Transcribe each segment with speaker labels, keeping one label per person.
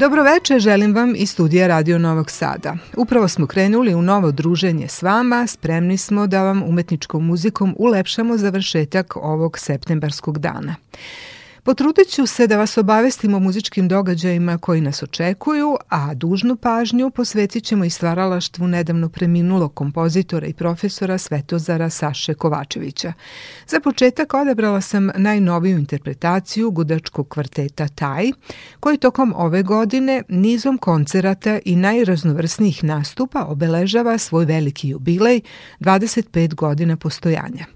Speaker 1: Dobroveče želim vam iz studija Radio Novog Sada. Upravo smo krenuli u novo druženje s vama, spremni smo da vam umetničkom muzikom ulepšamo završetak ovog septembarskog dana. Potrudit ću se da vas obavestim o muzičkim događajima koji nas očekuju, a dužnu pažnju posvetit ćemo i stvaralaštvu nedavno preminulog kompozitora i profesora Svetozara Saše Kovačevića. Za početak odabrala sam najnoviju interpretaciju gudačkog kvarteta Taj, koji tokom ove godine nizom koncerata i najraznovrsnijih nastupa obeležava svoj veliki jubilej 25 godina postojanja.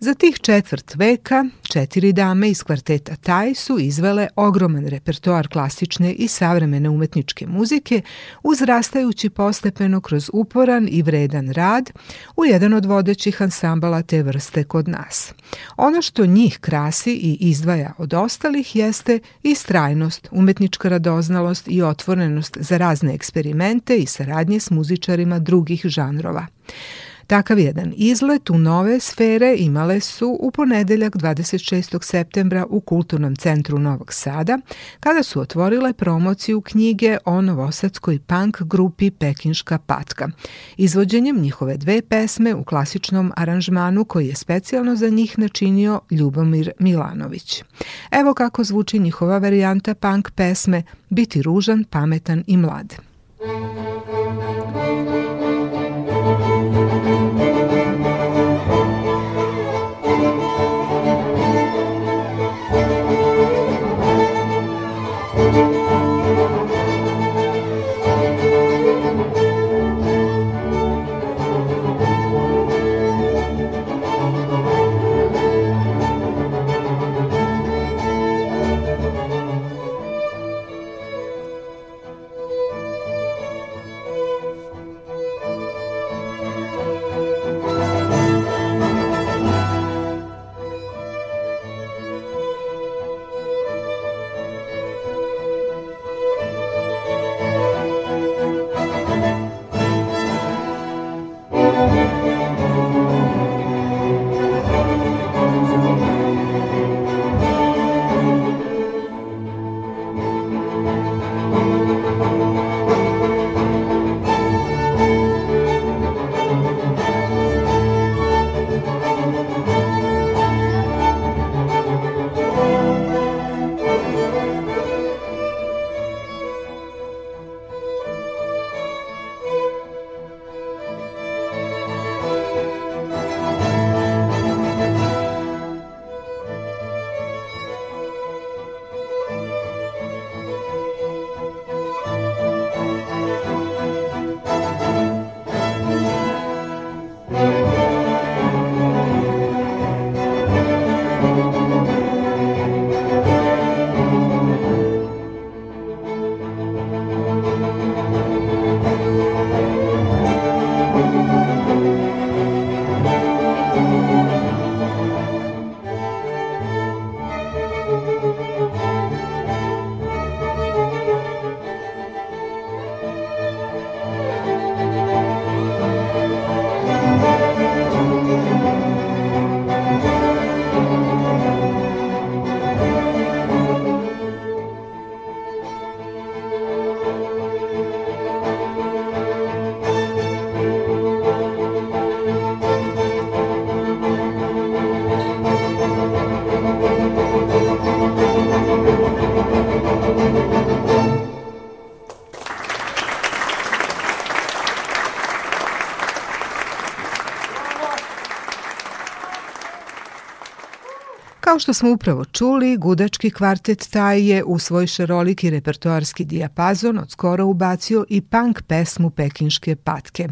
Speaker 1: Za tih četvrt veka četiri dame iz kvarteta Taj su izvele ogroman repertoar klasične i savremene umetničke muzike, uzrastajući postepeno kroz uporan i vredan rad u jedan od vodećih ansambala te vrste kod nas. Ono što njih krasi i izdvaja od ostalih jeste istrajnost, umetnička radoznalost i otvorenost za razne eksperimente i saradnje s muzičarima drugih žanrova. Takav jedan izlet u nove sfere imale su u ponedeljak 26. septembra u Kulturnom centru Novog Sada, kada su otvorile promociju knjige o novosadskoj punk grupi Pekinška patka, izvođenjem njihove dve pesme u klasičnom aranžmanu koji je specijalno za njih načinio Ljubomir Milanović. Evo kako zvuči njihova varijanta punk pesme Biti ružan, pametan i mlad. Thank you. što smo upravo čuli, gudački kvartet taj je u svoj šaroliki repertoarski dijapazon od skoro ubacio i punk pesmu Pekinške patke.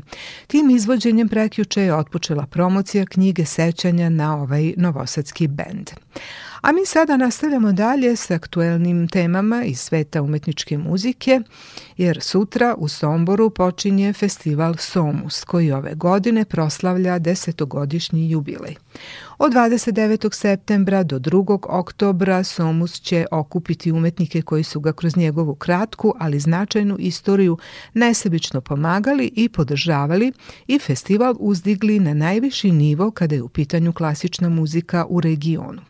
Speaker 1: Tim izvođenjem prekjuče je otpočela promocija knjige sećanja na ovaj novosadski bend. A mi sada nastavljamo dalje s aktuelnim temama iz sveta umetničke muzike, jer sutra u Somboru počinje festival Somus, koji ove godine proslavlja desetogodišnji jubilej. Od 29. septembra do 2. oktobra Somus će okupiti umetnike koji su ga kroz njegovu kratku, ali značajnu istoriju nesebično pomagali i podržavali i festival uzdigli na najviši nivo kada je u pitanju klasična muzika u regionu.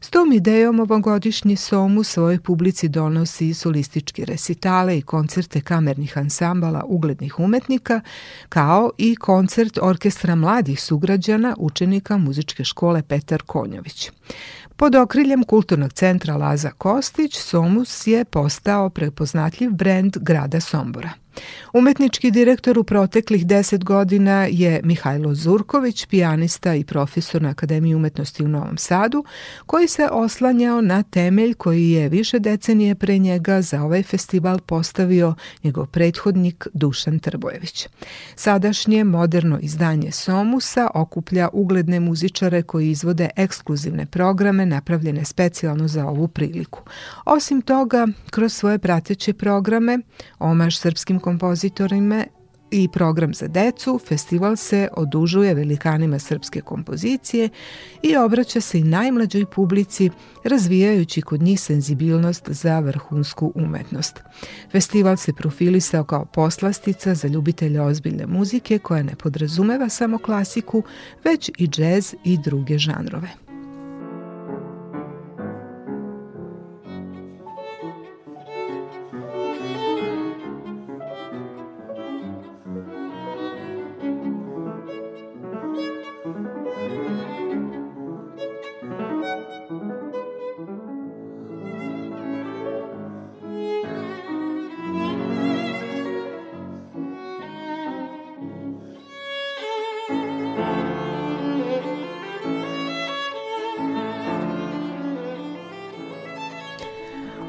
Speaker 1: S tom idejom ovogodišnji Somu svojoj publici donosi solističke recitale i koncerte kamernih ansambala uglednih umetnika, kao i koncert orkestra mladih sugrađana učenika muzičke škole Petar Konjović. Pod okriljem Kulturnog centra Laza Kostić, Somus je postao prepoznatljiv brend grada Sombora. Umetnički direktor u proteklih 10 godina je Mihajlo Zurković, pijanista i profesor na Akademiji umetnosti u Novom Sadu, koji se oslanjao na temelj koji je više decenije pre njega za ovaj festival postavio njegov prethodnik Dušan Trbojević. Sadašnje moderno izdanje Somusa okuplja ugledne muzičare koji izvode ekskluzivne programe napravljene specijalno za ovu priliku. Osim toga, kroz svoje prateće programe, omaž srpskim kompozitorima i program za decu, festival se odužuje velikanima srpske kompozicije i obraća se i najmlađoj publici, razvijajući kod njih senzibilnost za vrhunsku umetnost. Festival se profilisao kao poslastica za ljubitelje ozbiljne muzike koja ne podrazumeva samo klasiku, već i džez i druge žanrove.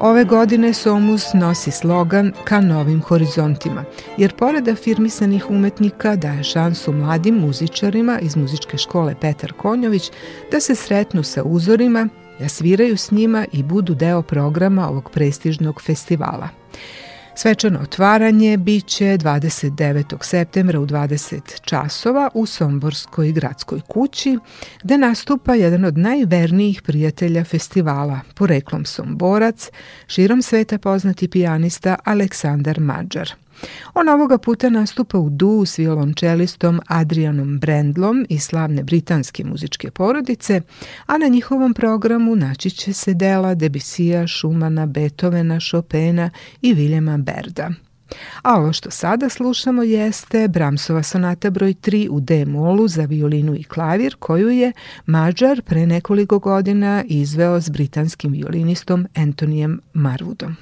Speaker 1: Ove godine Somus nosi slogan Ka novim horizontima, jer pored afirmisanih umetnika daje šansu mladim muzičarima iz muzičke škole Petar Konjović da se sretnu sa uzorima, da sviraju s njima i budu deo programa ovog prestižnog festivala. Svečano otvaranje biće 29. septembra u 20 časova u Somborskoj gradskoj kući, gde nastupa jedan od najvernijih prijatelja festivala, poreklom Somborac, širom sveta poznati pijanista Aleksandar Mađar – On ovoga puta nastupa u duu s violončelistom Adrianom Brendlom i slavne britanske muzičke porodice, a na njihovom programu naći će se dela Debisija, Šumana, Beethovena, Chopina i Viljema Berda. A ovo što sada slušamo jeste Bramsova sonata broj 3 u D-molu za violinu i klavir koju je Mađar pre nekoliko godina izveo s britanskim violinistom Antonijem Marvudom.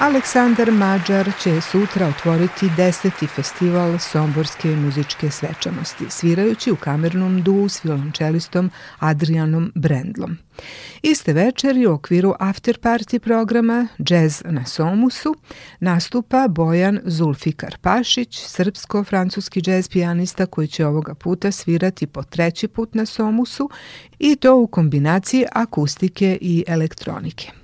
Speaker 1: Aleksandar Mađar će sutra otvoriti deseti festival Somborske muzičke svečanosti, svirajući u kamernom duu s violončelistom Adrianom Brendlom. Iste večeri u okviru after party programa Jazz na Somusu nastupa Bojan Zulfikar Pašić, srpsko-francuski jazz pijanista koji će ovoga puta svirati po treći put na Somusu i to u kombinaciji akustike i elektronike.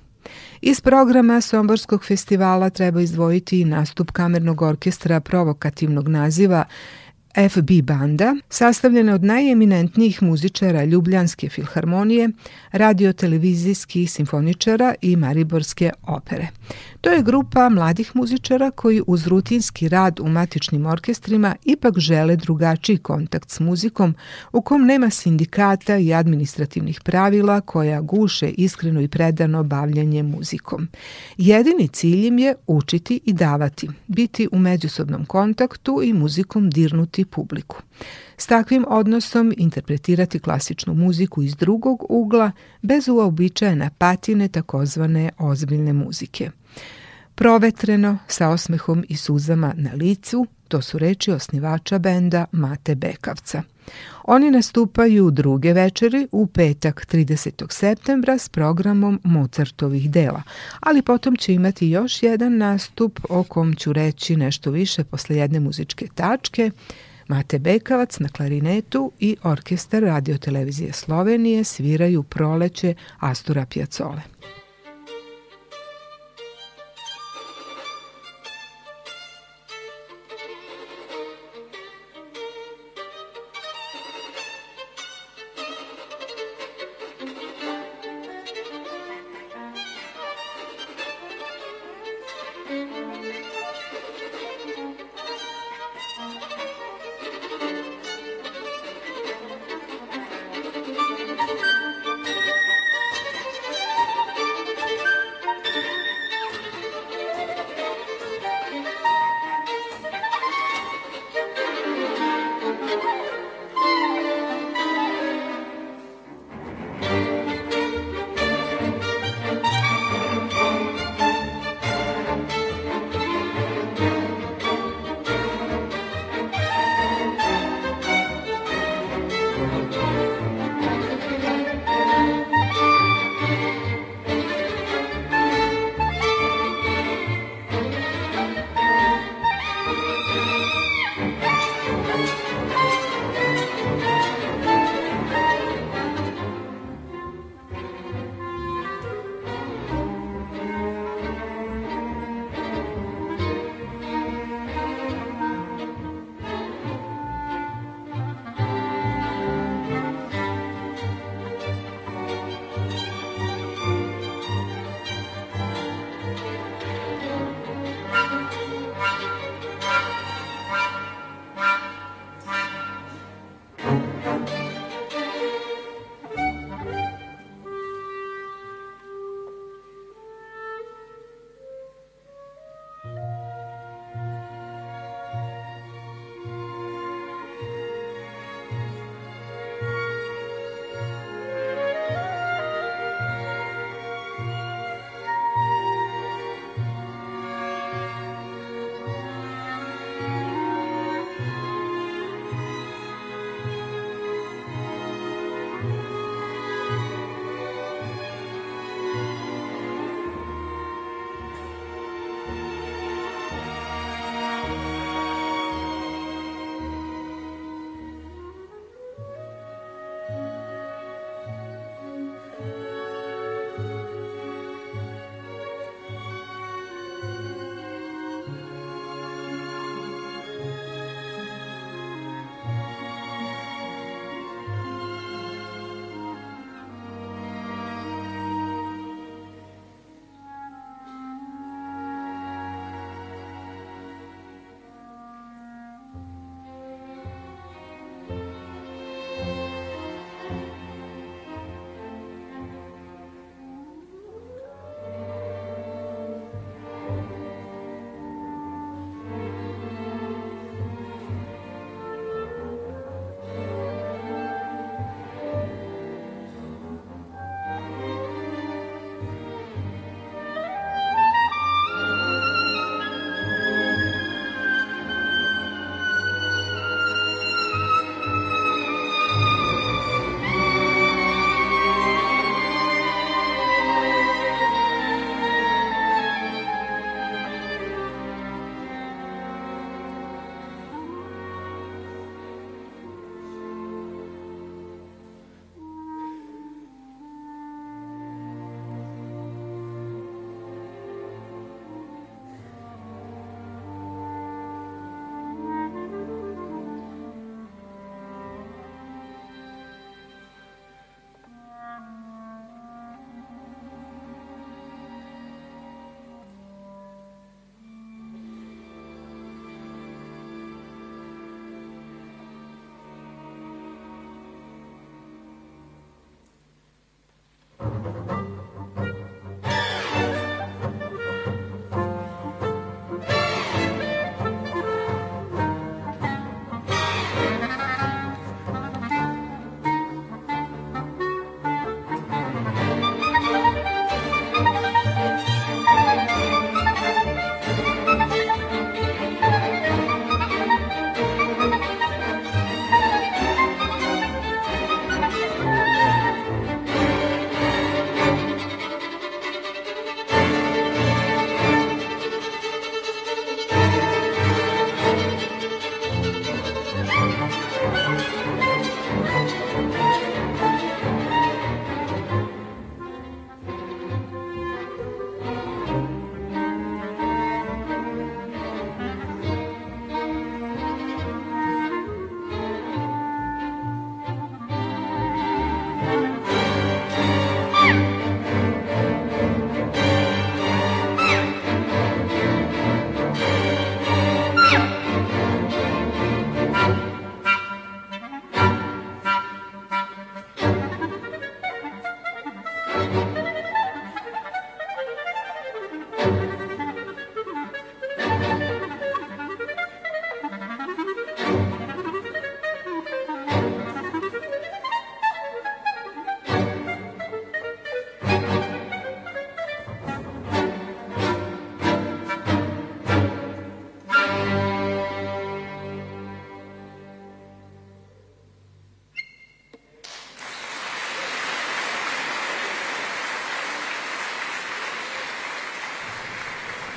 Speaker 1: Iz programa Somborskog festivala treba izdvojiti i nastup kamernog orkestra provokativnog naziva FB banda, sastavljena od najeminentnijih muzičara Ljubljanske filharmonije, radiotelevizijskih simfoničara i Mariborske opere. To je grupa mladih muzičara koji uz rutinski rad u matičnim orkestrima ipak žele drugačiji kontakt s muzikom u kom nema sindikata i administrativnih pravila koja guše iskreno i predano bavljanje muzikom. Jedini cilj im je učiti i davati, biti u međusobnom kontaktu i muzikom dirnuti publiku. S takvim odnosom interpretirati klasičnu muziku iz drugog ugla bez uobičajena patine takozvane ozbiljne muzike. Provetreno, sa osmehom i suzama na licu, to su reči osnivača benda Mate Bekavca. Oni nastupaju u druge večeri u petak 30. septembra s programom Mozartovih dela, ali potom će imati još jedan nastup o kom ću reći nešto više posle jedne muzičke tačke, Mate Bekavac na klarinetu i orkestar Radio Televizije Slovenije sviraju proleće Astura Piacole.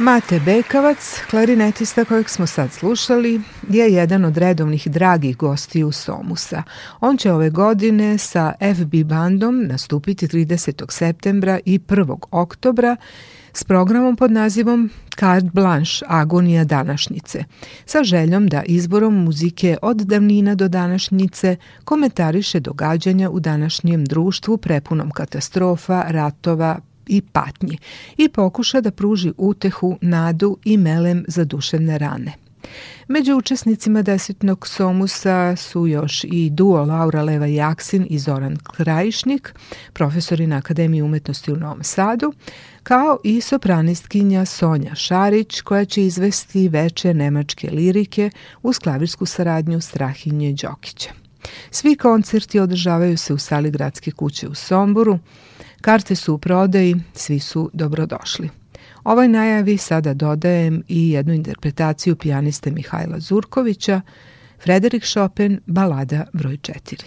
Speaker 1: Mate Bekavac, klarinetista kojeg smo sad slušali, je jedan od redovnih dragih gostiju Somusa. On će ove godine sa FB bandom nastupiti 30. septembra i 1. oktobra s programom pod nazivom Card Blanche Agonija današnjice, sa željom da izborom muzike od davnina do današnjice komentariše događanja u današnjem društvu prepunom katastrofa, ratova, i patnji i pokuša da pruži utehu, nadu i melem za duševne rane. Među učesnicima desetnog somusa su još i duo Laura Leva Jaksin i Zoran Krajišnik, profesori na Akademiji umetnosti u Novom Sadu, kao i sopranistkinja Sonja Šarić koja će izvesti veče nemačke lirike u klavirsku saradnju Strahinje Đokića. Svi koncerti održavaju se u sali Gradske kuće u Somboru, Karte su u prodaji, svi su dobrodošli. Ovoj najavi sada dodajem i jednu interpretaciju pijaniste Mihajla Zurkovića, Frederik Chopin, balada broj 4.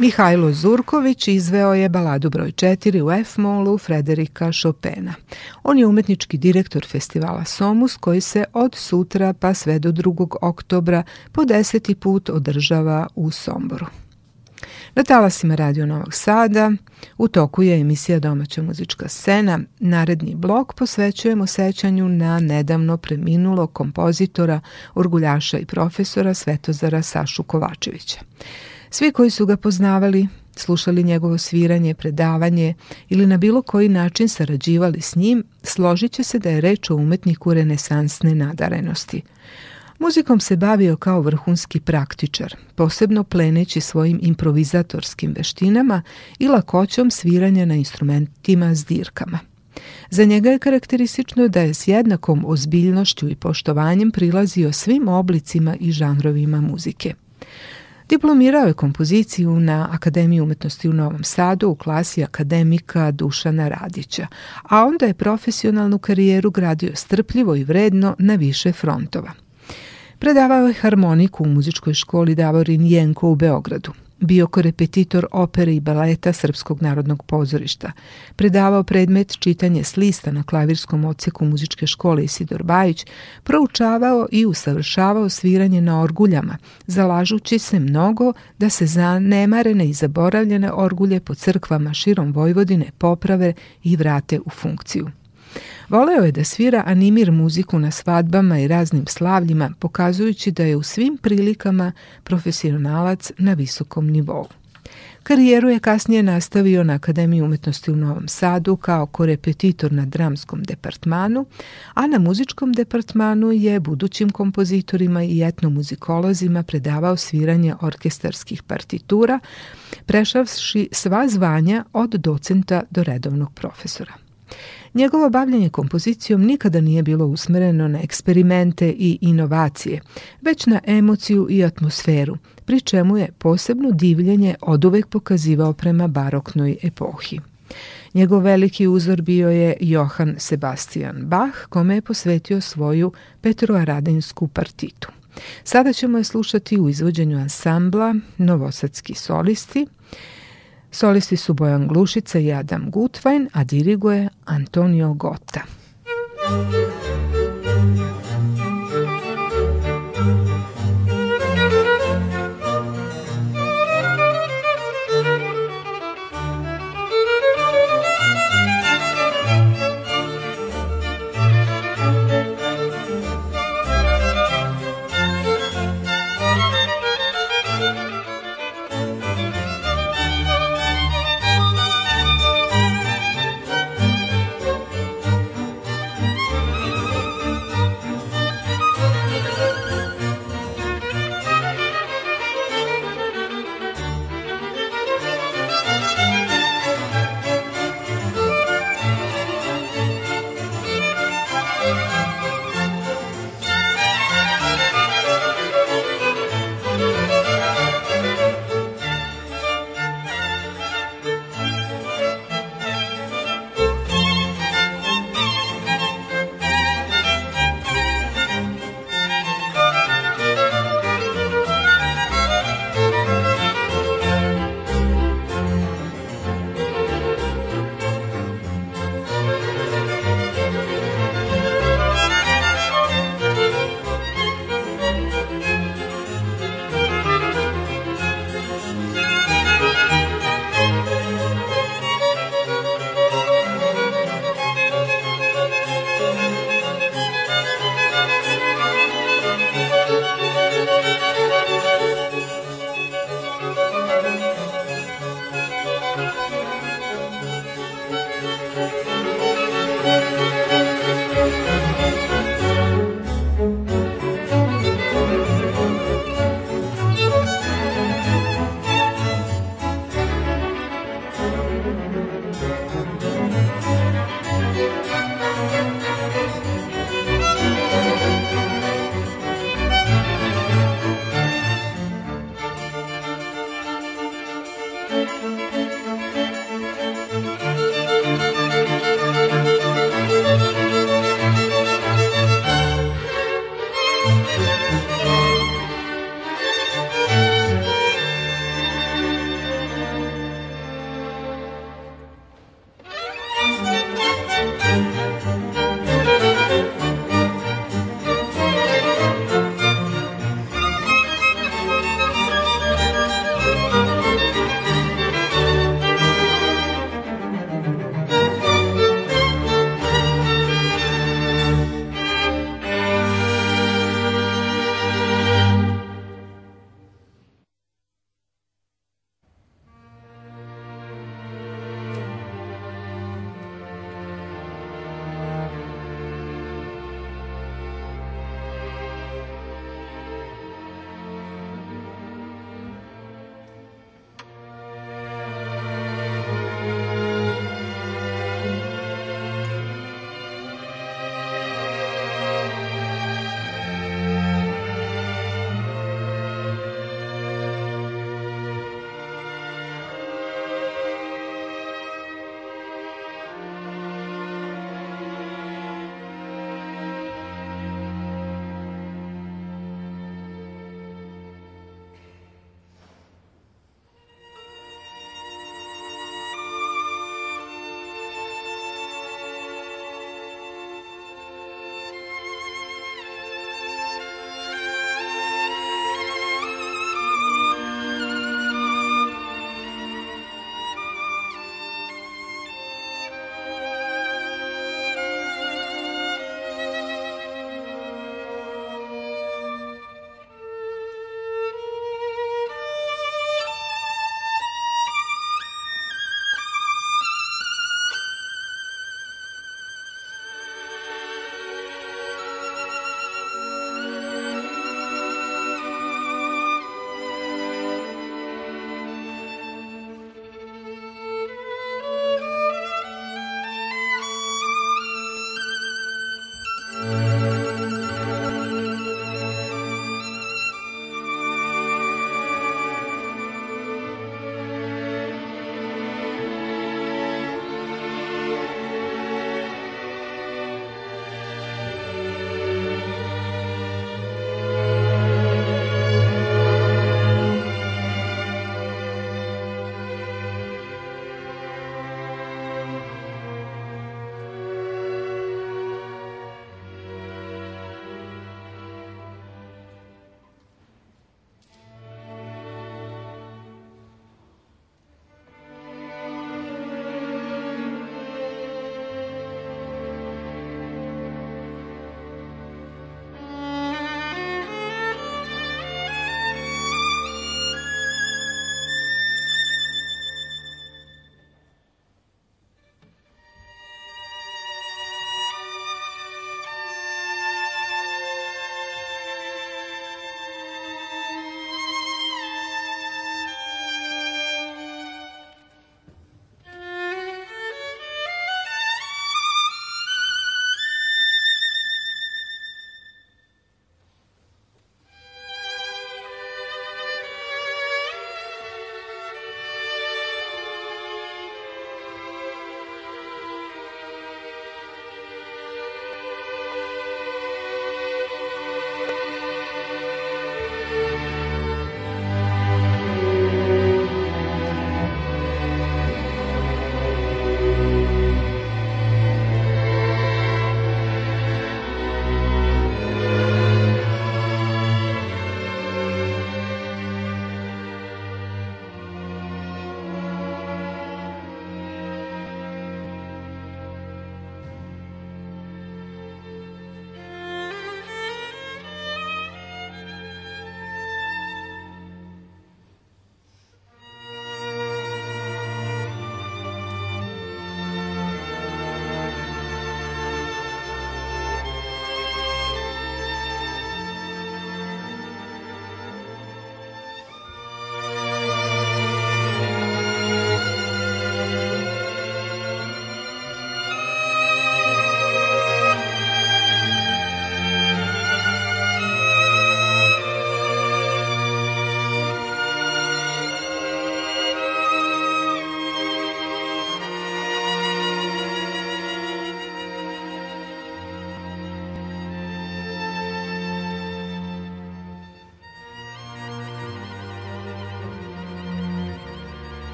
Speaker 1: Mihajlo Zurković izveo je baladu broj 4 u F-molu Frederika Chopina. On je umetnički direktor festivala Somus koji se od sutra pa sve do 2. oktobra po deseti put održava u Somboru. Na talasima Radio Novog Sada u toku je emisija Domaća muzička scena. Naredni blok posvećujemo sećanju na nedavno preminulo kompozitora, orguljaša i profesora Svetozara Sašu Kovačevića. Svi koji su ga poznavali, slušali njegovo sviranje, predavanje ili na bilo koji način sarađivali s njim, složit će se da je reč o umetniku renesansne nadarenosti. Muzikom se bavio kao vrhunski praktičar, posebno pleneći svojim improvizatorskim veštinama i lakoćom sviranja na instrumentima s dirkama. Za njega je karakteristično da je s jednakom ozbiljnošću i poštovanjem prilazio svim oblicima i žanrovima muzike. Diplomirao je kompoziciju na Akademiji umetnosti u Novom Sadu u klasi akademika Dušana Radića, a onda je profesionalnu karijeru gradio strpljivo i vredno na više frontova. Predavao je harmoniku u muzičkoj školi Davorin Jenko u Beogradu bio korepetitor opere i baleta Srpskog narodnog pozorišta. Predavao predmet čitanje s lista na klavirskom odseku muzičke škole Isidor Bajić, proučavao i usavršavao sviranje na orguljama, zalažući se mnogo da se zanemarene i zaboravljene orgulje po crkvama širom Vojvodine poprave i vrate u funkciju. Voleo je da svira animir muziku na svadbama i raznim slavljima, pokazujući da je u svim prilikama profesionalac na visokom nivou. Karijeru je kasnije nastavio na Akademiji umetnosti u Novom Sadu kao korepetitor na dramskom departmanu, a na muzičkom departmanu je budućim kompozitorima i etnomuzikolozima predavao sviranje orkestarskih partitura, prešavši sva zvanja od docenta do redovnog profesora. Njegovo bavljanje kompozicijom nikada nije bilo usmereno na eksperimente i inovacije, već na emociju i atmosferu, pri čemu je posebno divljenje oduvek pokazivao prema baroknoj epohi. Njegov veliki uzor bio je Johan Sebastian Bach, kome je posvetio svoju Petroaradinsku partitu. Sada ćemo je slušati u izvođenju ansambla Novosadski solisti – Solisti su Bojan Glušica i Adam Gutwein, a diriguje Antonio Gota.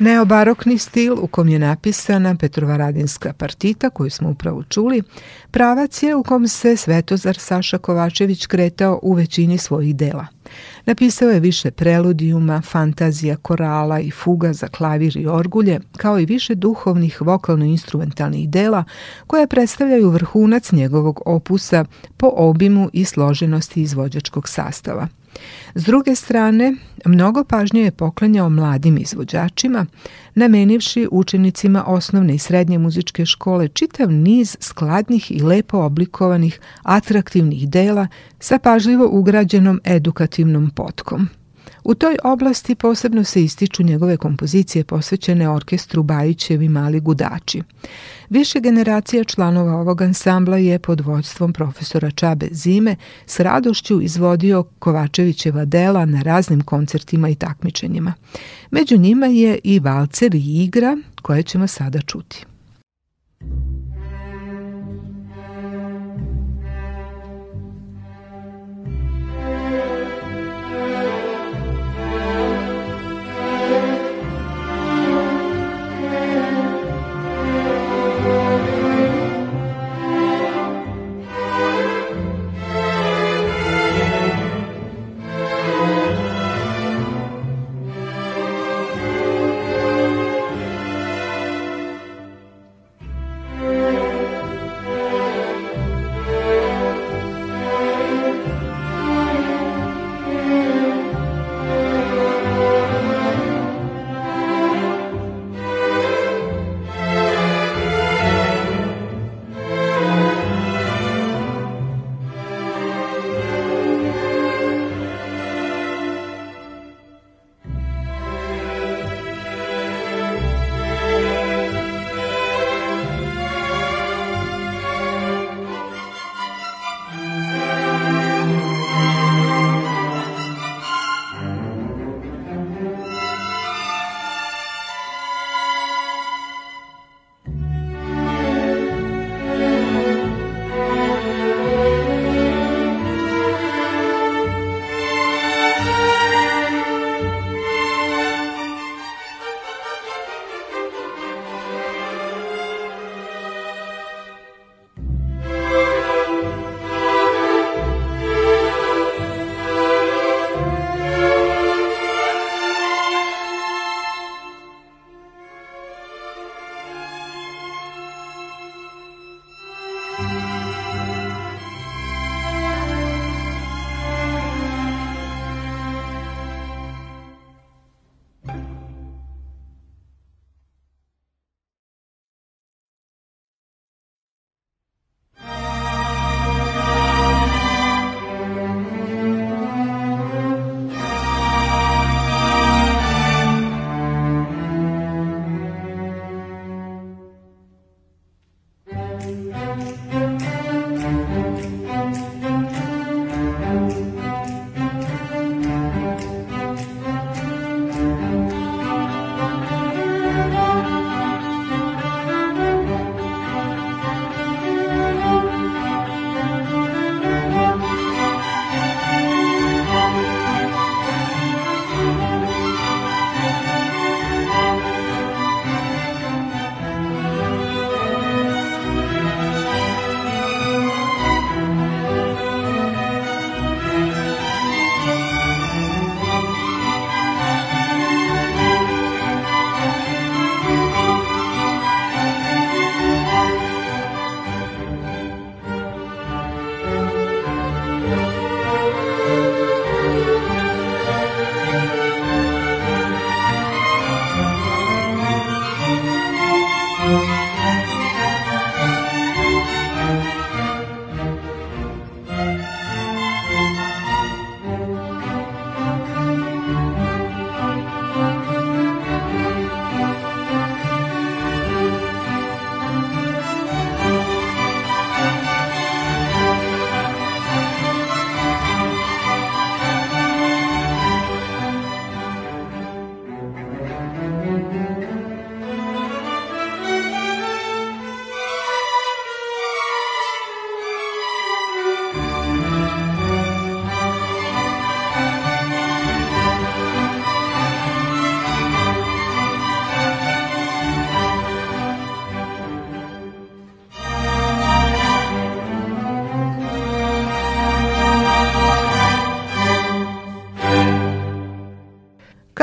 Speaker 1: Neobarokni stil u kom je napisana Petrova Radinska partita koju smo upravo čuli, pravac je u kom se Svetozar Saša Kovačević kretao u većini svojih dela. Napisao je više preludijuma, fantazija, korala i fuga za klavir i orgulje, kao i više duhovnih vokalno-instrumentalnih dela koja predstavljaju vrhunac njegovog opusa po obimu i složenosti izvođačkog sastava – S druge strane, mnogo pažnje je poklanjao mladim izvođačima, namenivši učenicima osnovne i srednje muzičke škole čitav niz skladnih i lepo oblikovanih atraktivnih dela sa pažljivo ugrađenom edukativnom potkom – U toj oblasti posebno se ističu njegove kompozicije posvećene orkestru Bajićevi mali gudači. Više generacija članova ovog ansambla je pod vođstvom profesora Čabe Zime s radošću izvodio Kovačevićeva dela na raznim koncertima i takmičenjima. Među njima je i valcer i igra koje ćemo sada čuti. Thank you.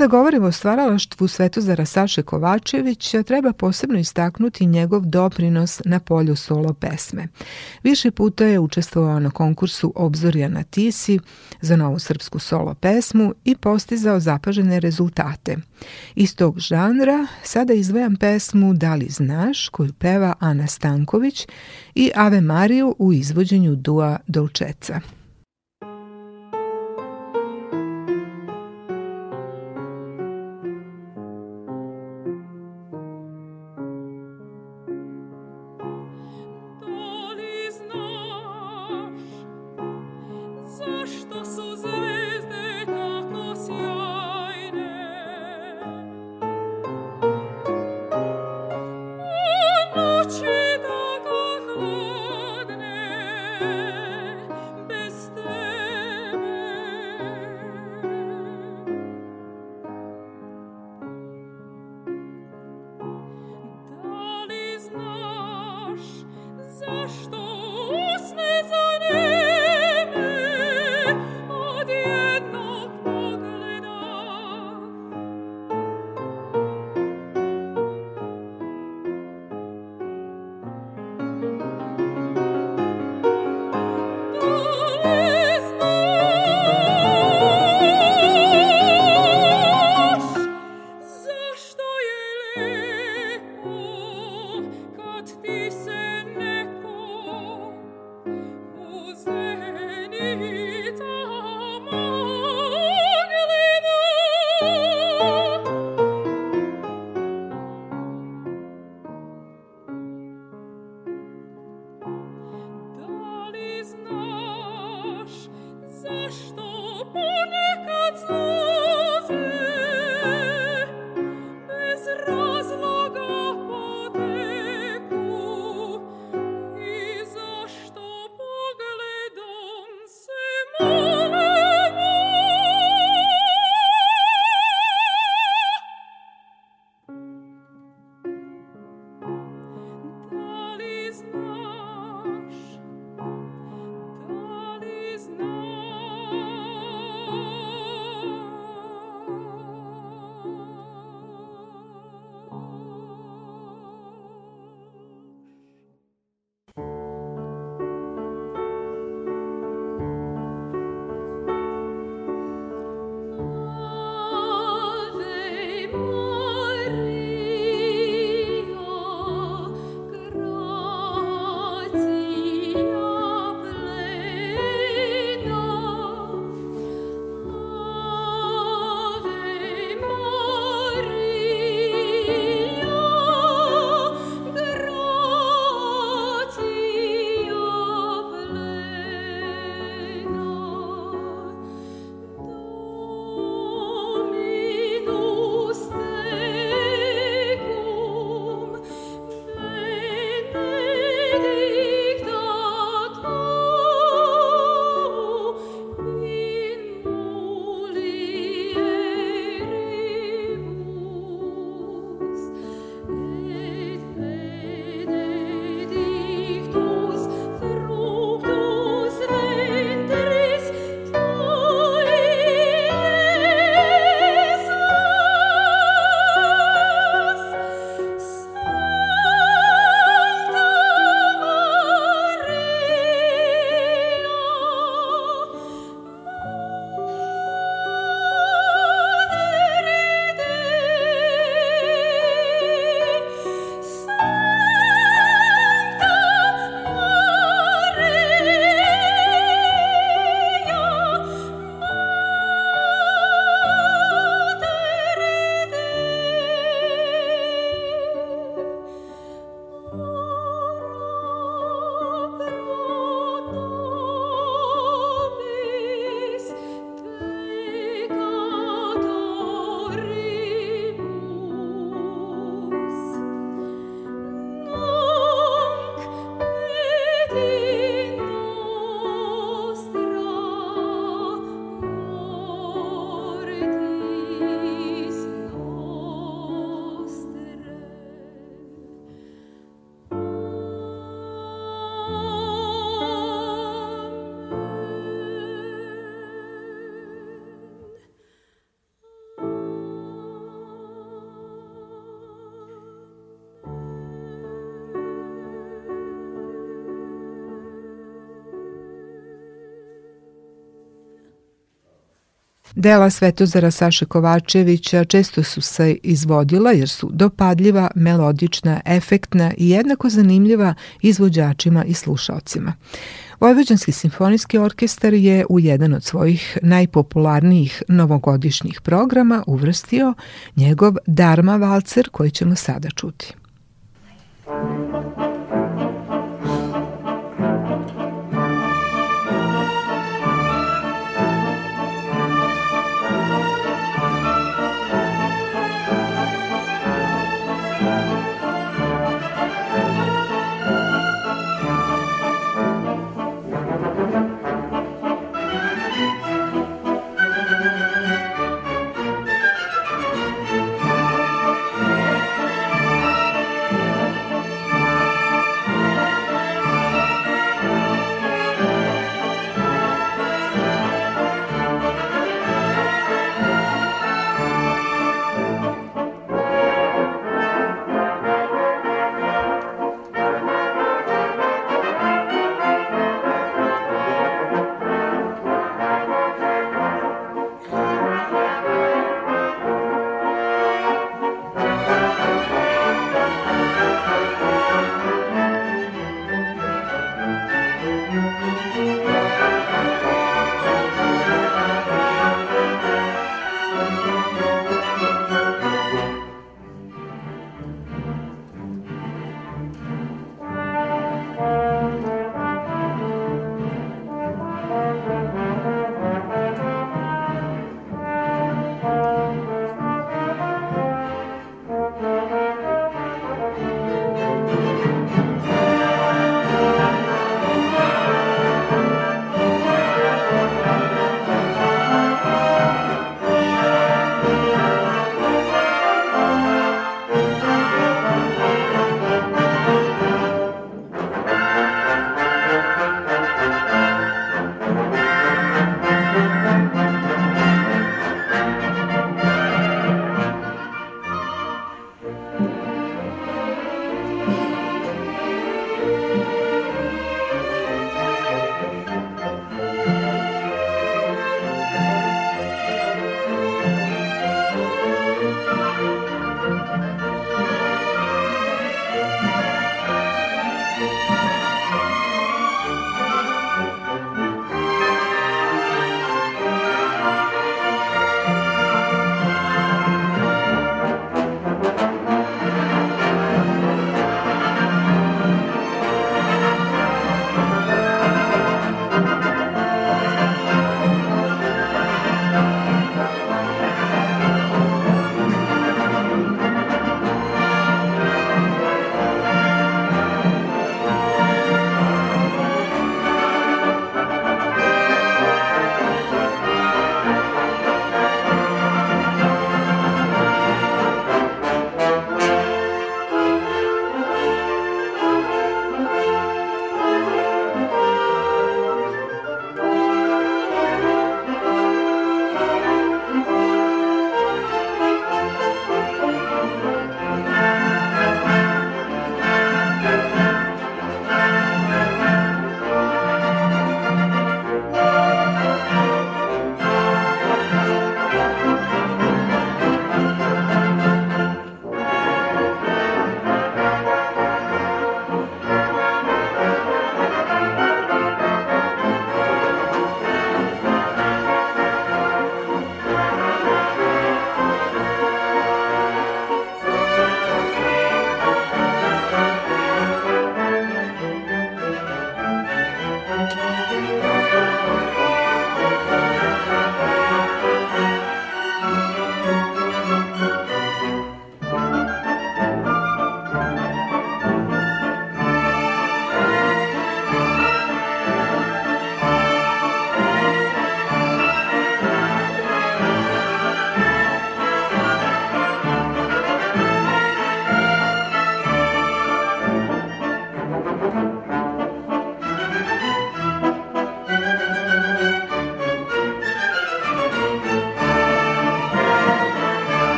Speaker 1: Kada govorimo o stvaralaštvu Svetozara Saše Kovačevića, treba posebno istaknuti njegov doprinos na polju solo pesme. Više puta je učestvovao na konkursu Obzorja na Tisi za novu srpsku solo pesmu i postizao zapažene rezultate. Iz tog žanra sada izvajam pesmu Da li znaš koju peva Ana Stanković i Ave Mariju u izvođenju dua Dolčeca. Dela Svetozara Saše Kovačevića često su se izvodila jer su dopadljiva, melodična, efektna i jednako zanimljiva izvođačima i slušalcima. Vojvođanski simfonijski orkestar je u jedan od svojih najpopularnijih novogodišnjih programa uvrstio njegov Darma Valcer koji ćemo sada čuti.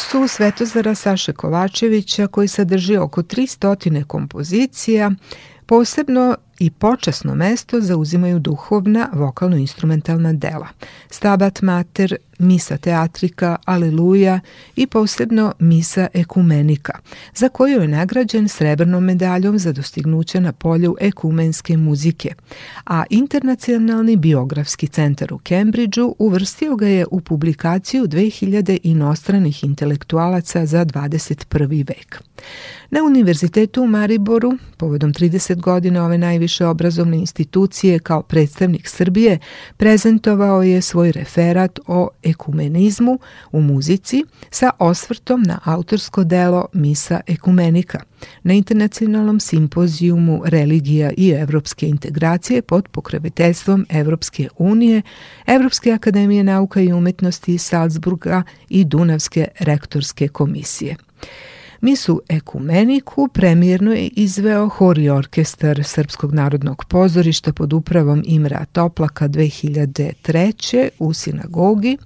Speaker 1: su Svetozara Saše Kovačevića koji sadrži oko 300 kompozicija, posebno i počasno mesto zauzimaju duhovna vokalno-instrumentalna dela. Stabat Mater, misa teatrika Aleluja i posebno misa ekumenika, za koju je nagrađen srebrnom medaljom za dostignuće na polju ekumenske muzike, a Internacionalni biografski centar u Kembridžu uvrstio ga je u publikaciju 2000 inostranih intelektualaca za 21. vek. Na Univerzitetu u Mariboru, povodom 30 godina ove najviše obrazovne institucije kao predstavnik Srbije, prezentovao je svoj referat o ekumenizmu u muzici sa osvrtom na autorsko delo Misa ekumenika na internacionalnom simpozijumu religija i evropske integracije pod pokroviteljstvom Evropske unije, Evropske akademije nauka i umetnosti Salzburga i Dunavske rektorske komisije. Misu Ekumeniku premirno je izveo hor i orkestar Srpskog narodnog pozorišta pod upravom Imra Toplaka 2003. u sinagogi.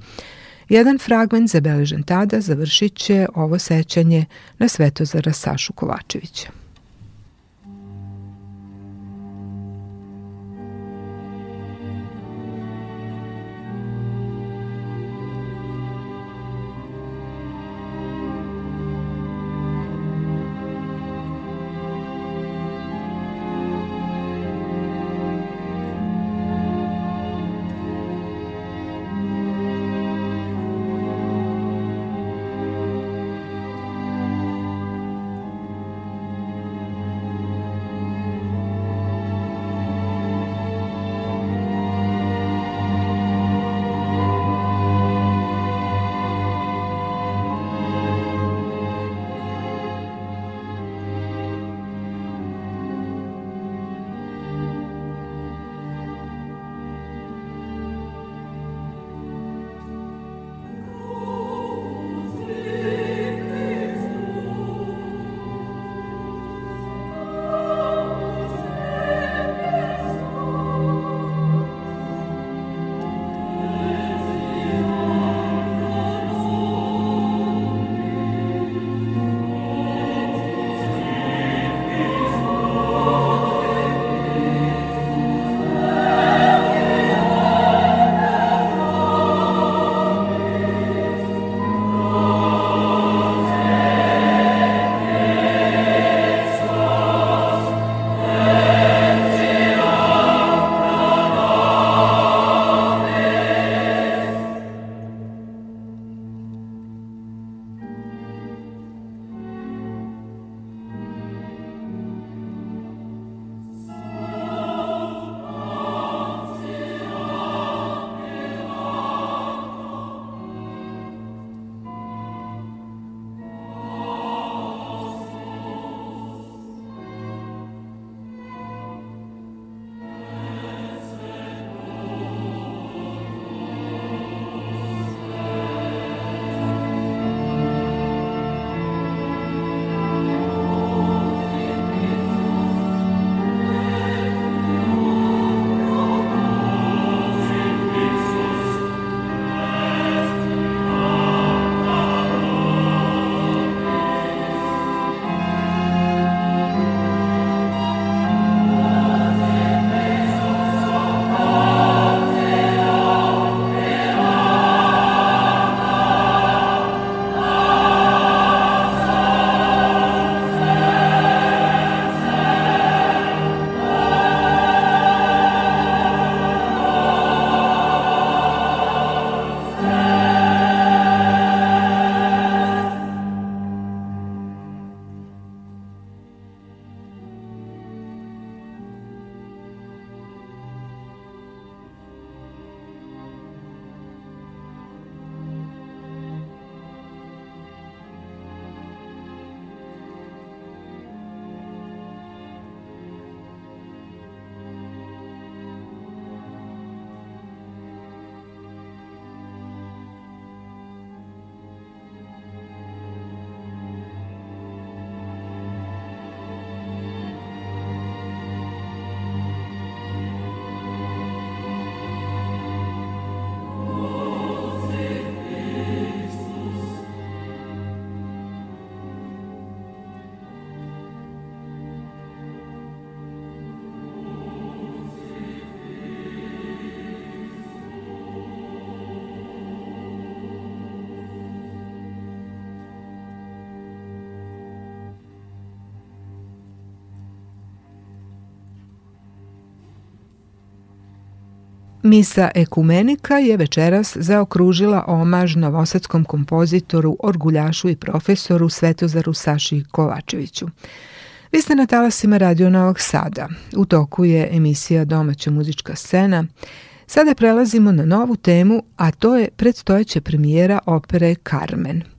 Speaker 1: Jedan fragment zabeležen tada završit će ovo sećanje na Svetozara Sašu Kovačevića.
Speaker 2: Misa Ekumenika je večeras zaokružila omaž novosadskom kompozitoru, orguljašu i profesoru Svetozaru Saši Kovačeviću. Vi ste na talasima Radio Novog Sada. U toku je emisija Domaća muzička scena. Sada prelazimo na novu temu, a to je predstojeća premijera opere Carmen –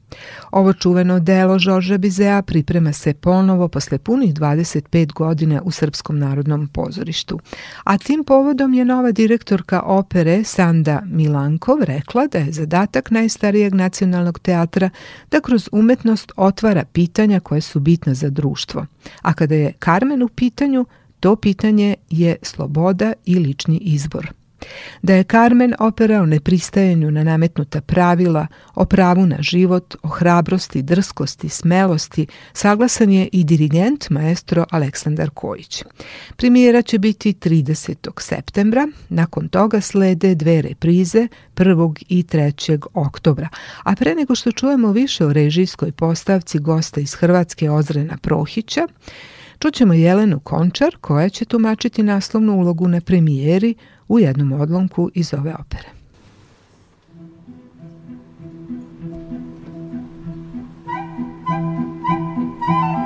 Speaker 2: Ovo čuveno delo Žorža Bizea priprema se ponovo posle punih 25 godina u Srpskom narodnom pozorištu. A tim povodom je nova direktorka opere Sanda Milankov rekla da je zadatak najstarijeg nacionalnog teatra da kroz umetnost otvara pitanja koje su bitna za društvo. A kada je Carmen u pitanju, to pitanje je sloboda i lični izbor. Da je Carmen opera o nepristajanju na nametnuta pravila, o pravu na život, o hrabrosti, drskosti, smelosti, saglasan je i dirigent maestro Aleksandar Kojić. Premijera će biti 30. septembra, nakon toga slede dve reprize 1. i 3. oktobra. A pre nego što čujemo više o režijskoj postavci gosta iz Hrvatske Ozrena Prohića, čućemo Jelenu Končar koja će tumačiti naslovnu ulogu na premijeri u jednom odlomku iz ove opere. Thank you.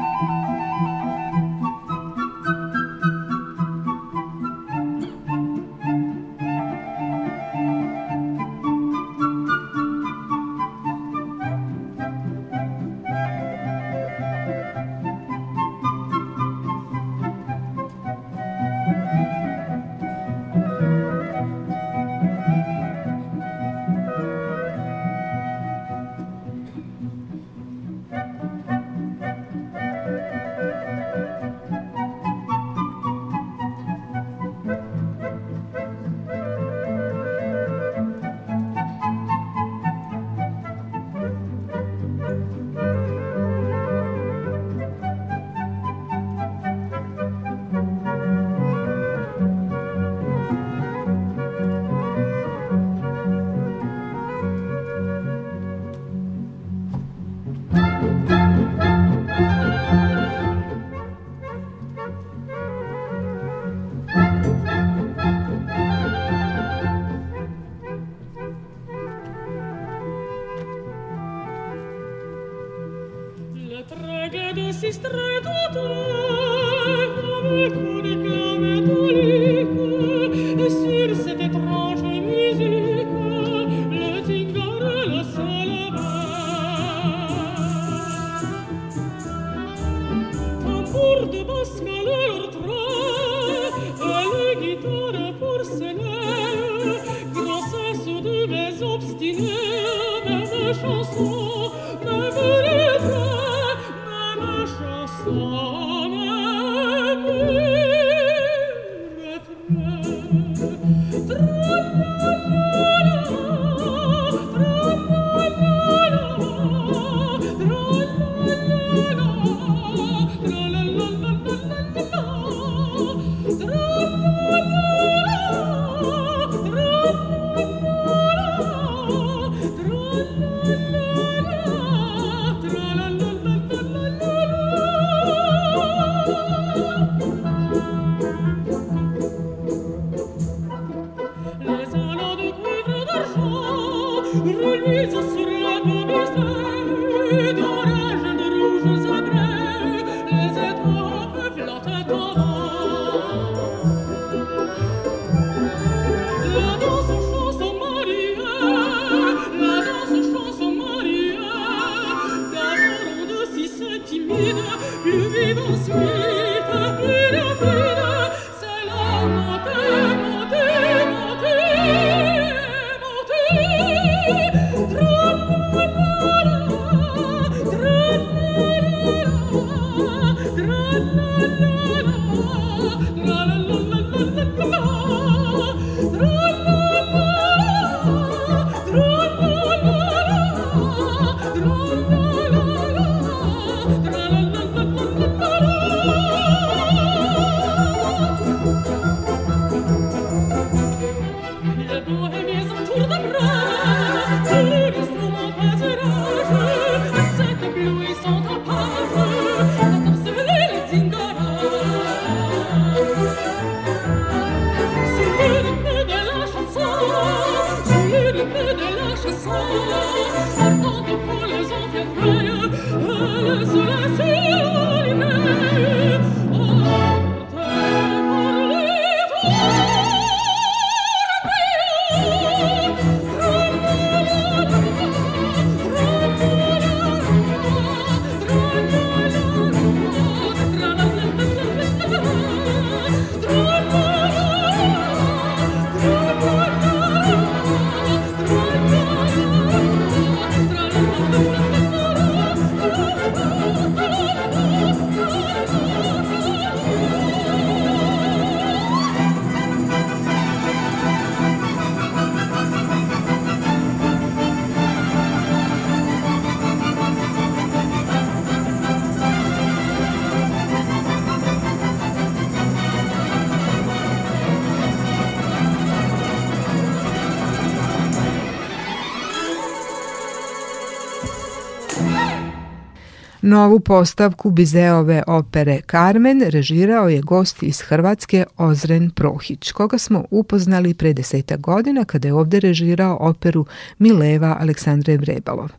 Speaker 1: Novu postavku Bizeove opere Carmen režirao je gost iz Hrvatske Ozren Prohić, koga smo upoznali pre deseta godina kada je ovde režirao operu Mileva Aleksandre Vrebalov.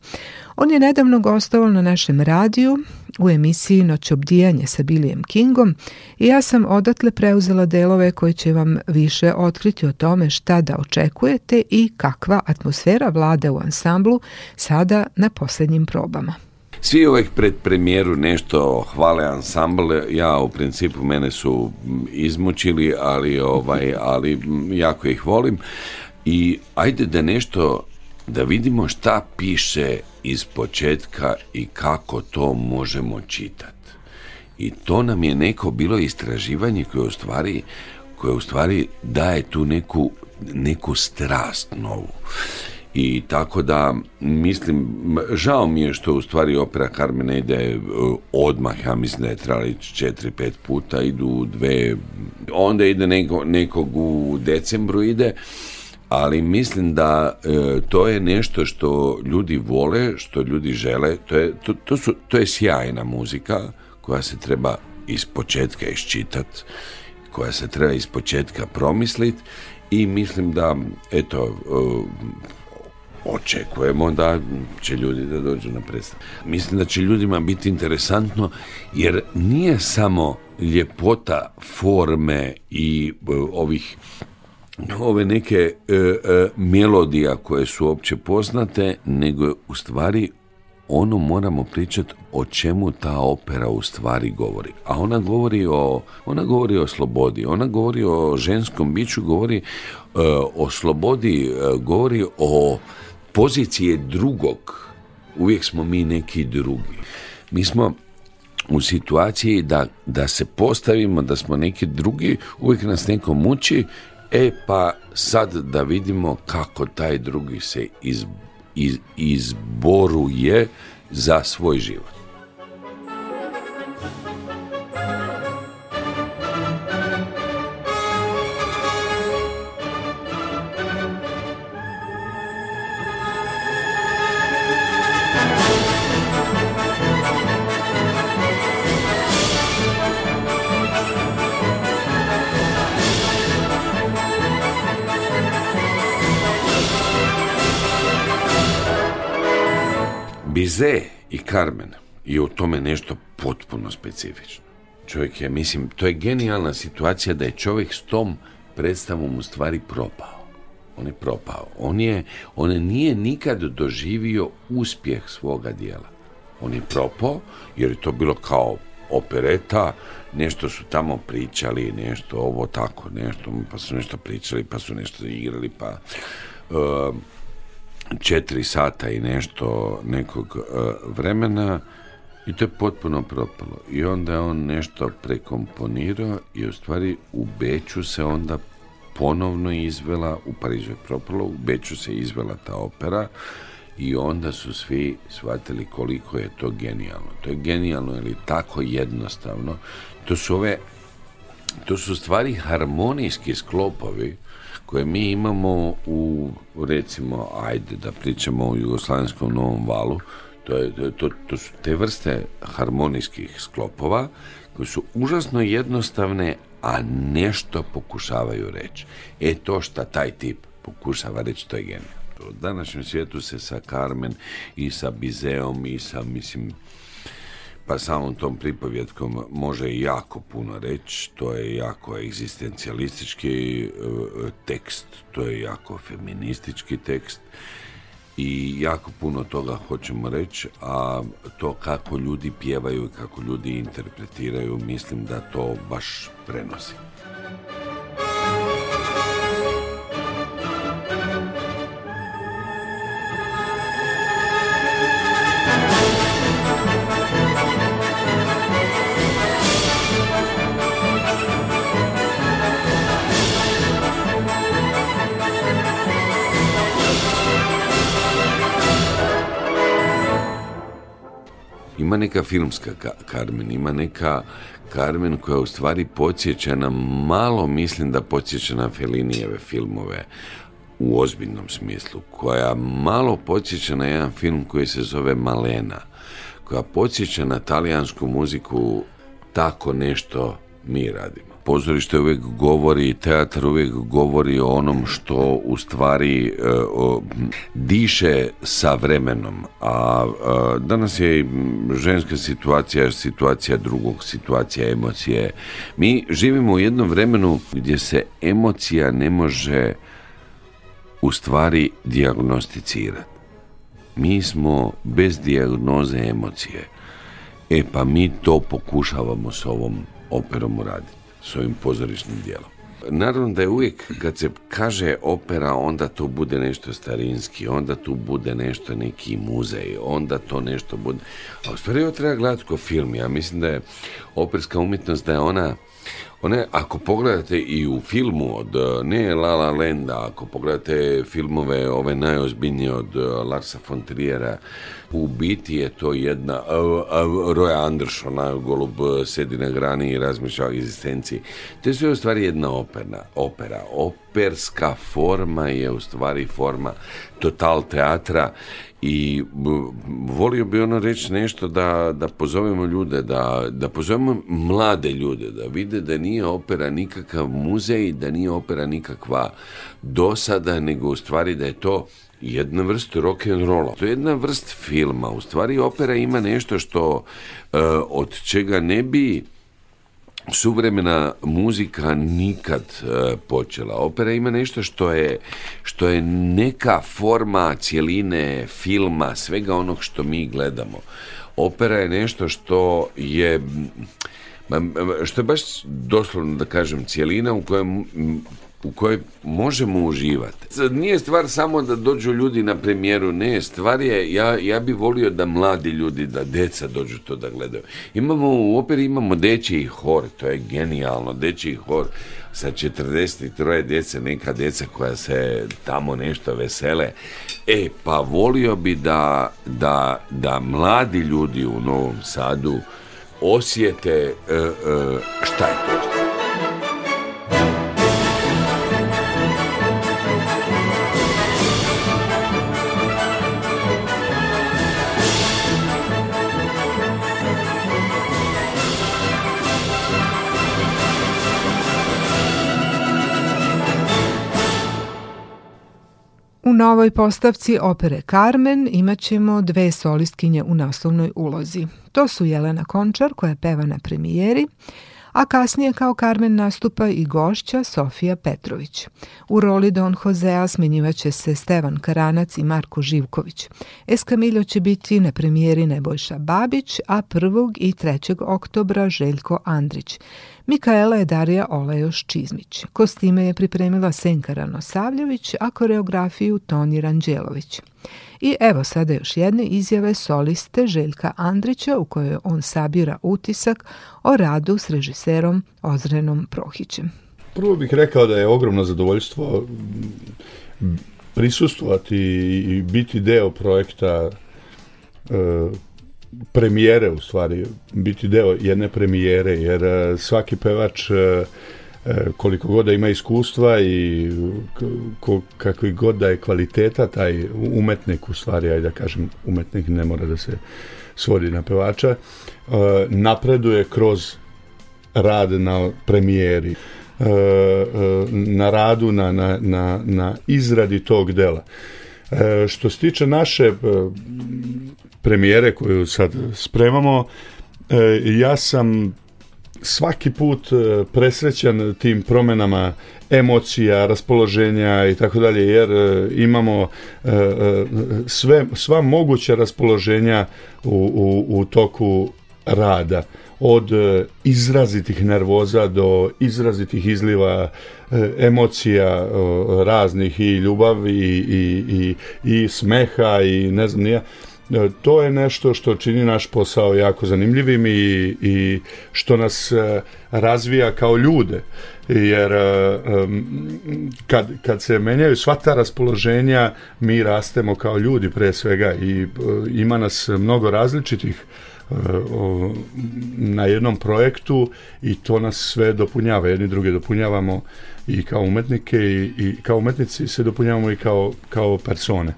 Speaker 1: On je nedavno gostovao na našem radiju u emisiji Noć obdijanje sa Bilijem Kingom i ja sam odatle preuzela delove koje će vam više otkriti o tome šta da očekujete i kakva atmosfera vlada u ansamblu sada na poslednjim probama.
Speaker 3: Svi uvek pred premijeru nešto hvale ansambl, ja u principu mene su izmučili, ali, ovaj, ali jako ih volim. I ajde da nešto da vidimo šta piše iz početka i kako to možemo čitati. I to nam je neko bilo istraživanje koje u stvari, koje u stvari daje tu neku, neku strast novu. I tako da, mislim, žao mi je što u stvari opera Carmena ide e, odmah, ja mislim da je trebala ići četiri, pet puta, idu dve, onda ide neko, nekog u decembru ide, ali mislim da e, to je nešto što ljudi vole, što ljudi žele, to je, to, to su, to je sjajna muzika koja se treba iz početka iščitat, koja se treba iz početka promislit i mislim da, eto, e, očekujemo da će ljudi da dođu na predstavu. Mislim da će ljudima biti interesantno jer nije samo ljepota forme i e, ovih ove neke e, e, melodija koje su opće poznate, nego je u stvari ono moramo pričati o čemu ta opera u stvari govori. A ona govori o, ona govori o slobodi, ona govori o ženskom biću, govori e, o slobodi, e, govori o pozicije drugog uvijek smo mi neki drugi. Mi smo u situaciji da, da se postavimo, da smo neki drugi, uvijek nas neko muči, e pa sad da vidimo kako taj drugi se iz, iz, izboruje za svoj život. Bize i Carmen je u tome nešto potpuno specifično. Čovjek je, mislim, to je genijalna situacija da je čovjek s tom predstavom u stvari propao. On je propao. On, je, on nije nikad doživio uspjeh svoga dijela. On je propao jer je to bilo kao opereta, nešto su tamo pričali, nešto ovo tako, nešto, pa su nešto pričali, pa su nešto igrali, pa... Uh, četiri sata i nešto nekog e, vremena i to je potpuno propalo. I onda je on nešto prekomponirao i u stvari u Beću se onda ponovno izvela, u Parizu je propalo, u Beću se izvela ta opera i onda su svi shvatili koliko je to genijalno. To je genijalno ili tako jednostavno. To su ove, to su stvari harmonijski sklopovi koje mi imamo u, recimo, ajde da pričamo o jugoslavenskom novom valu, to, je, to, to su te vrste harmonijskih sklopova koje su užasno jednostavne, a nešto pokušavaju reći. E to šta taj tip pokušava reći, to je genijalno. U današnjem svijetu se sa Carmen i sa Bizeom i sa, mislim, pa samom tom pripovjetkom može jako puno reći, to je jako egzistencijalistički e, tekst, to je jako feministički tekst i jako puno toga hoćemo reći, a to kako ljudi pjevaju i kako ljudi interpretiraju, mislim da to baš prenosi. ima neka filmska ka Carmen, ima neka Carmen koja u stvari podsjeća na malo mislim da podsjeća na Felinijeve filmove u ozbiljnom smislu, koja malo podsjeća na jedan film koji se zove Malena, koja podsjeća na talijansku muziku tako nešto mi radimo pozorište uvek govori, teatar uvek govori o onom što u stvari e, diše sa vremenom, a, e, danas je ženska situacija, situacija drugog, situacija emocije. Mi živimo u jednom vremenu gdje se emocija ne može u stvari diagnosticirati. Mi smo bez dijagnoze emocije. E pa mi to pokušavamo s ovom operom uraditi svojim pozorišnim dijelom. Naravno da je uvijek kad se kaže opera onda to bude nešto starinski, onda tu bude nešto neki muzej, onda to nešto bude. A u stvari treba gledati ko film. Ja mislim da je operska umjetnost da je ona One, ako pogledate i u filmu od, e, ne La La Lenda, ako pogledate filmove ove najozbiljnije od e, Larsa von Triera, u biti je to jedna e, Roja Andersona, golub sedi na grani i razmišlja o egzistenciji. To je sve u stvari jedna operna, opera. Operska forma je u stvari forma total teatra i volio bi ono reći nešto da, da pozovemo ljude, da, da pozovemo mlade ljude, da vide da nije opera nikakav muzej, da nije opera nikakva dosada, nego u stvari da je to jedna vrsta rock and rolla. To je jedna vrsta filma. U stvari opera ima nešto što uh, od čega ne bi suvremena muzika nikad uh, počela. Opera ima nešto što je, što je neka forma cjeline, filma, svega onog što mi gledamo. Opera je nešto što je što je baš doslovno da kažem cjelina u kojem u kojoj možemo uživati. Nije stvar samo da dođu ljudi na premijeru, ne, stvar je, ja, ja bih volio da mladi ljudi, da deca dođu to da gledaju. Imamo u operi, imamo dečji hor, to je genijalno, dečji hor sa 43 dece, neka deca koja se tamo nešto vesele. E, pa volio bi da, da, da mladi ljudi u Novom Sadu osjete uh, uh, šta je to.
Speaker 1: U novoj postavci opere Carmen imaćemo dve solistkinje u naslovnoj ulozi. To su Jelena Končar koja peva na premijeri, a kasnije kao Carmen nastupa i gošća Sofija Petrović. U roli Don Josea smenjivaće se Stevan Karanac i Marko Živković. Eskamiljo će biti na premijeri Nebojša Babić, a 1. i 3. oktobra Željko Andrić. Mikaela je Darija Olajoš Čizmić. Kostime je pripremila Senka Ranosavljević, a koreografiju Toni Ranđelović. I evo sada još jedne izjave soliste Željka Andrića u kojoj on sabira utisak o radu s režiserom Ozrenom Prohićem.
Speaker 4: Prvo bih rekao da je ogromno zadovoljstvo prisustovati i biti deo projekta e, premijere u stvari, biti deo jedne premijere, jer e, svaki pevač e, E, koliko god da ima iskustva i ko, kakvi god da je kvaliteta taj umetnik u stvari, aj da kažem umetnik ne mora da se svodi na pevača, e, napreduje kroz rad na premijeri, e, na radu, na, na, na, na izradi tog dela. Što se tiče naše premijere koju sad spremamo, ja sam svaki put e, presrećan tim promenama emocija, raspoloženja i tako dalje, jer e, imamo e, sve, sva moguća raspoloženja u, u, u toku rada od izrazitih nervoza do izrazitih izliva emocija raznih i ljubavi i, i, i, i smeha i ne znam nija E, to je nešto što čini naš posao jako zanimljivim i, i što nas e, razvija kao ljude jer e, kad, kad se menjaju sva ta raspoloženja mi rastemo kao ljudi pre svega i ima nas mnogo različitih na jednom projektu i to nas sve dopunjava, jedni druge dopunjavamo i kao umetnike i, i kao umetnici se dopunjavamo i kao, kao persone.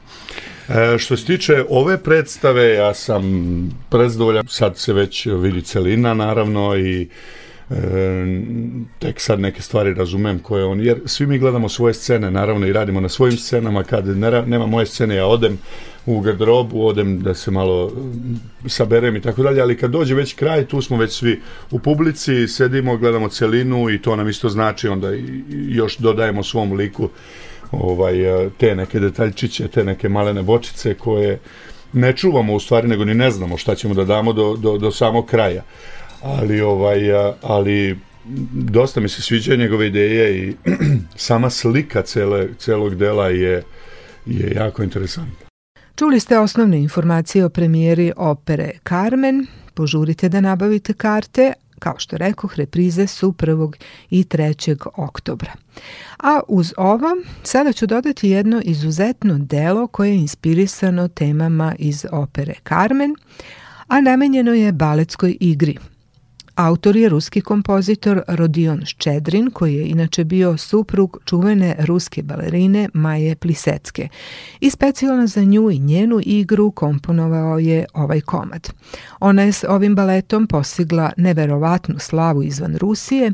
Speaker 4: E, što se tiče ove predstave, ja sam prezdovoljan, sad se već vidi celina naravno i e, tek sad neke stvari razumem koje on, jer svi mi gledamo svoje scene, naravno i radimo na svojim scenama, kad ne, nema moje scene ja odem u garderobu, odem da se malo saberem i tako dalje, ali kad dođe već kraj, tu smo već svi u publici, sedimo, gledamo celinu i to nam isto znači, onda još dodajemo svom liku ovaj, eh, te neke detaljčiće, te neke malene bočice koje ne čuvamo u stvari, nego ni ne znamo šta ćemo da damo do, do, do samog kraja. Ali, ovaj, eh, ali dosta mi se sviđa njegove ideje i sama slika cele, celog dela je, je jako interesantna.
Speaker 1: Čuli ste osnovne informacije o premijeri opere Carmen, požurite da nabavite karte, Kao što rekoh, reprize su 1. i 3. oktobra. A uz ovo, sada ću dodati jedno izuzetno delo koje je inspirisano temama iz opere Carmen, a namenjeno je baletskoj igri – Autor je ruski kompozitor Rodion Ščedrin, koji je inače bio suprug čuvene ruske balerine Maje Plisecke i specijalno za nju i njenu igru komponovao je ovaj komad. Ona je s ovim baletom postigla neverovatnu slavu izvan Rusije,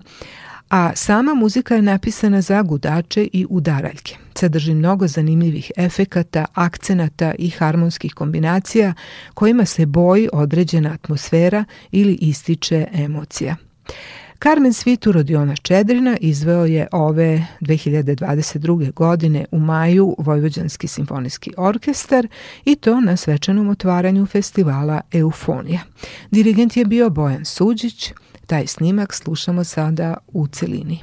Speaker 1: a sama muzika je napisana za gudače i udaraljke. Sadrži mnogo zanimljivih efekata, akcenata i harmonskih kombinacija kojima se boji određena atmosfera ili ističe emocija. Carmen Svitu Rodiona Čedrina izveo je ove 2022. godine u maju Vojvođanski simfonijski orkestar i to na svečanom otvaranju festivala Eufonija. Dirigent je bio Bojan Suđić, Taj snimak slušamo sada u celini.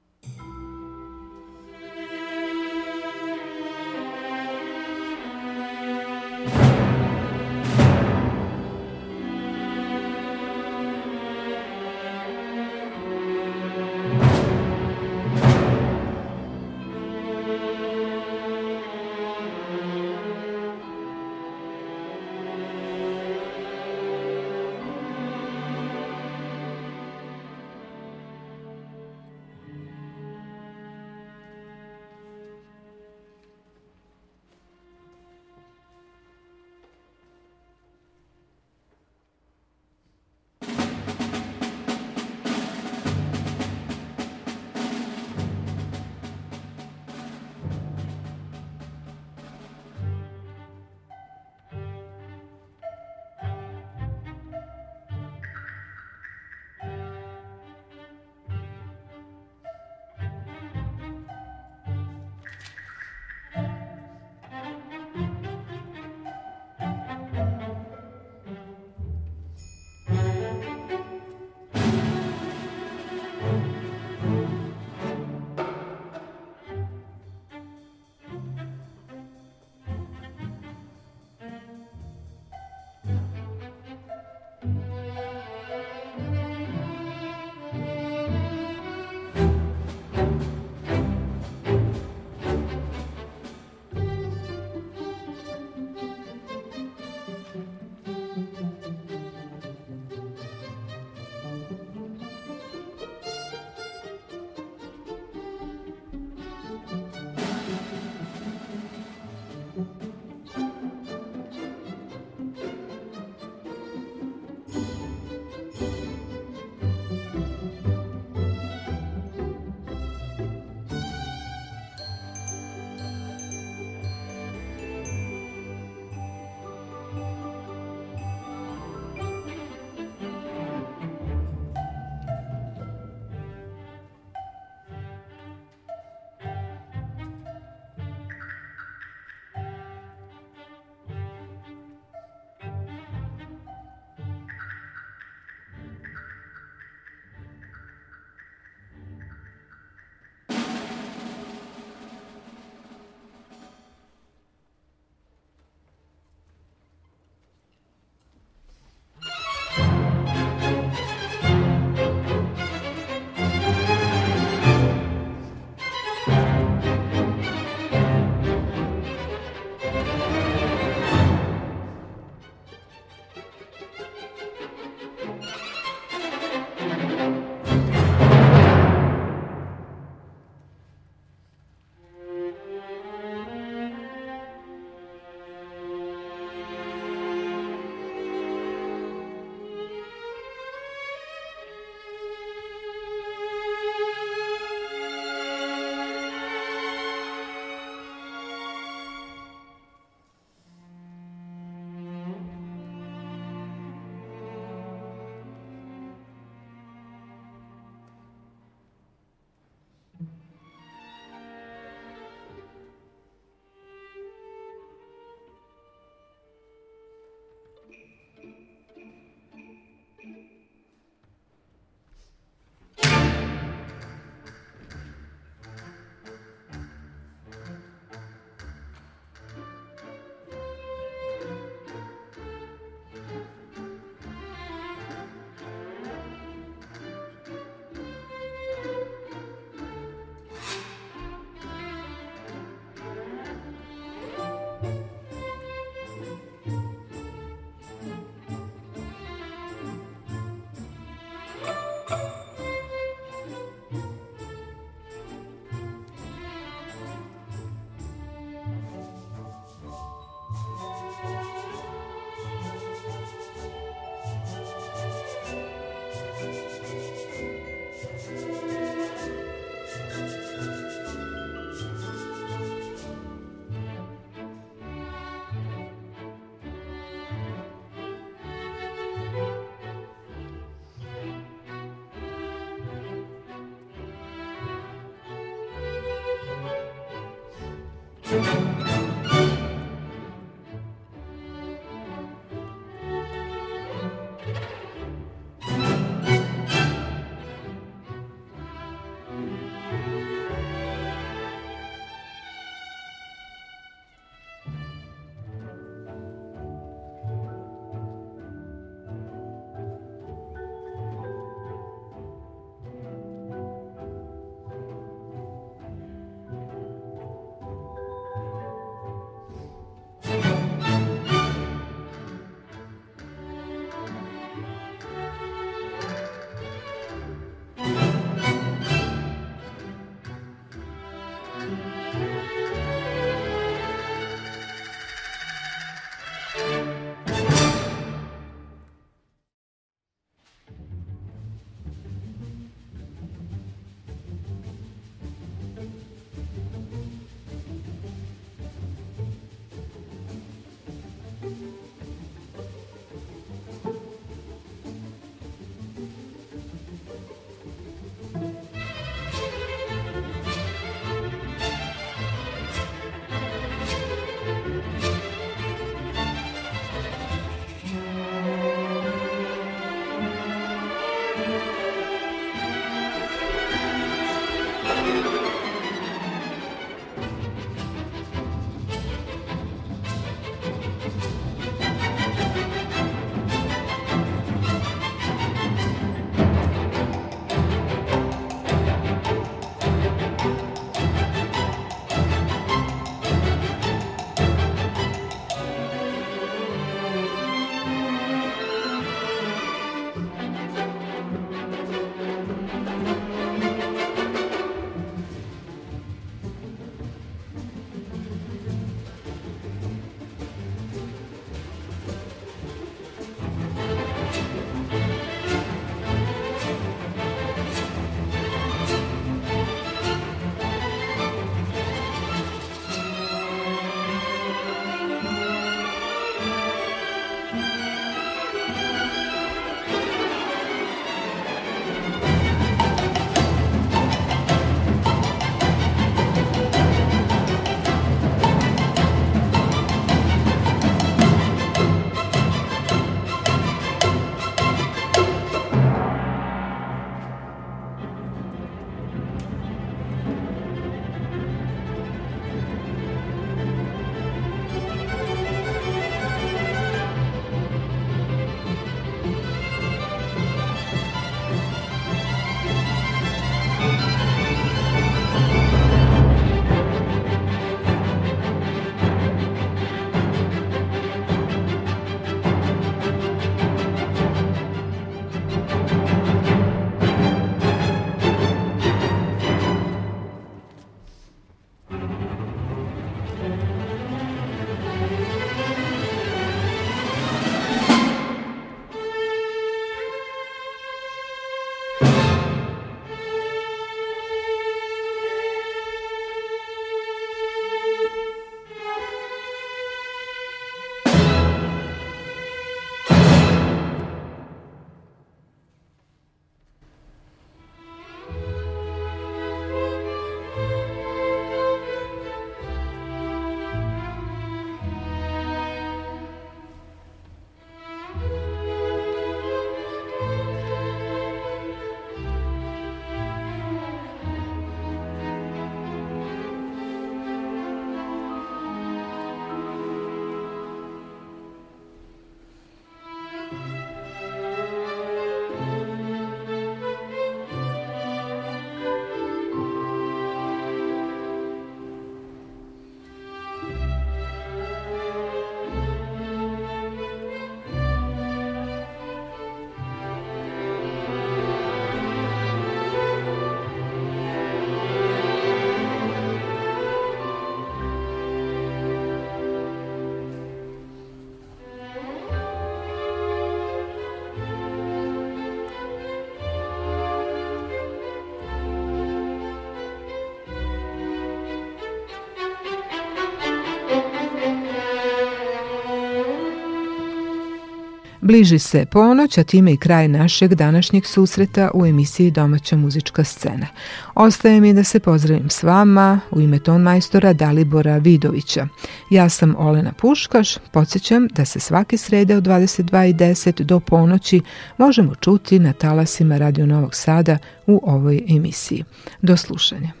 Speaker 1: Bliži se ponoć, a time i kraj našeg današnjeg susreta u emisiji Domaća muzička scena. Ostaje mi da se pozdravim s vama u ime ton majstora Dalibora Vidovića. Ja sam Olena Puškaš, podsjećam da se svake srede od 22.10 do ponoći možemo čuti na talasima Radio Novog Sada u ovoj emisiji. Do slušanja.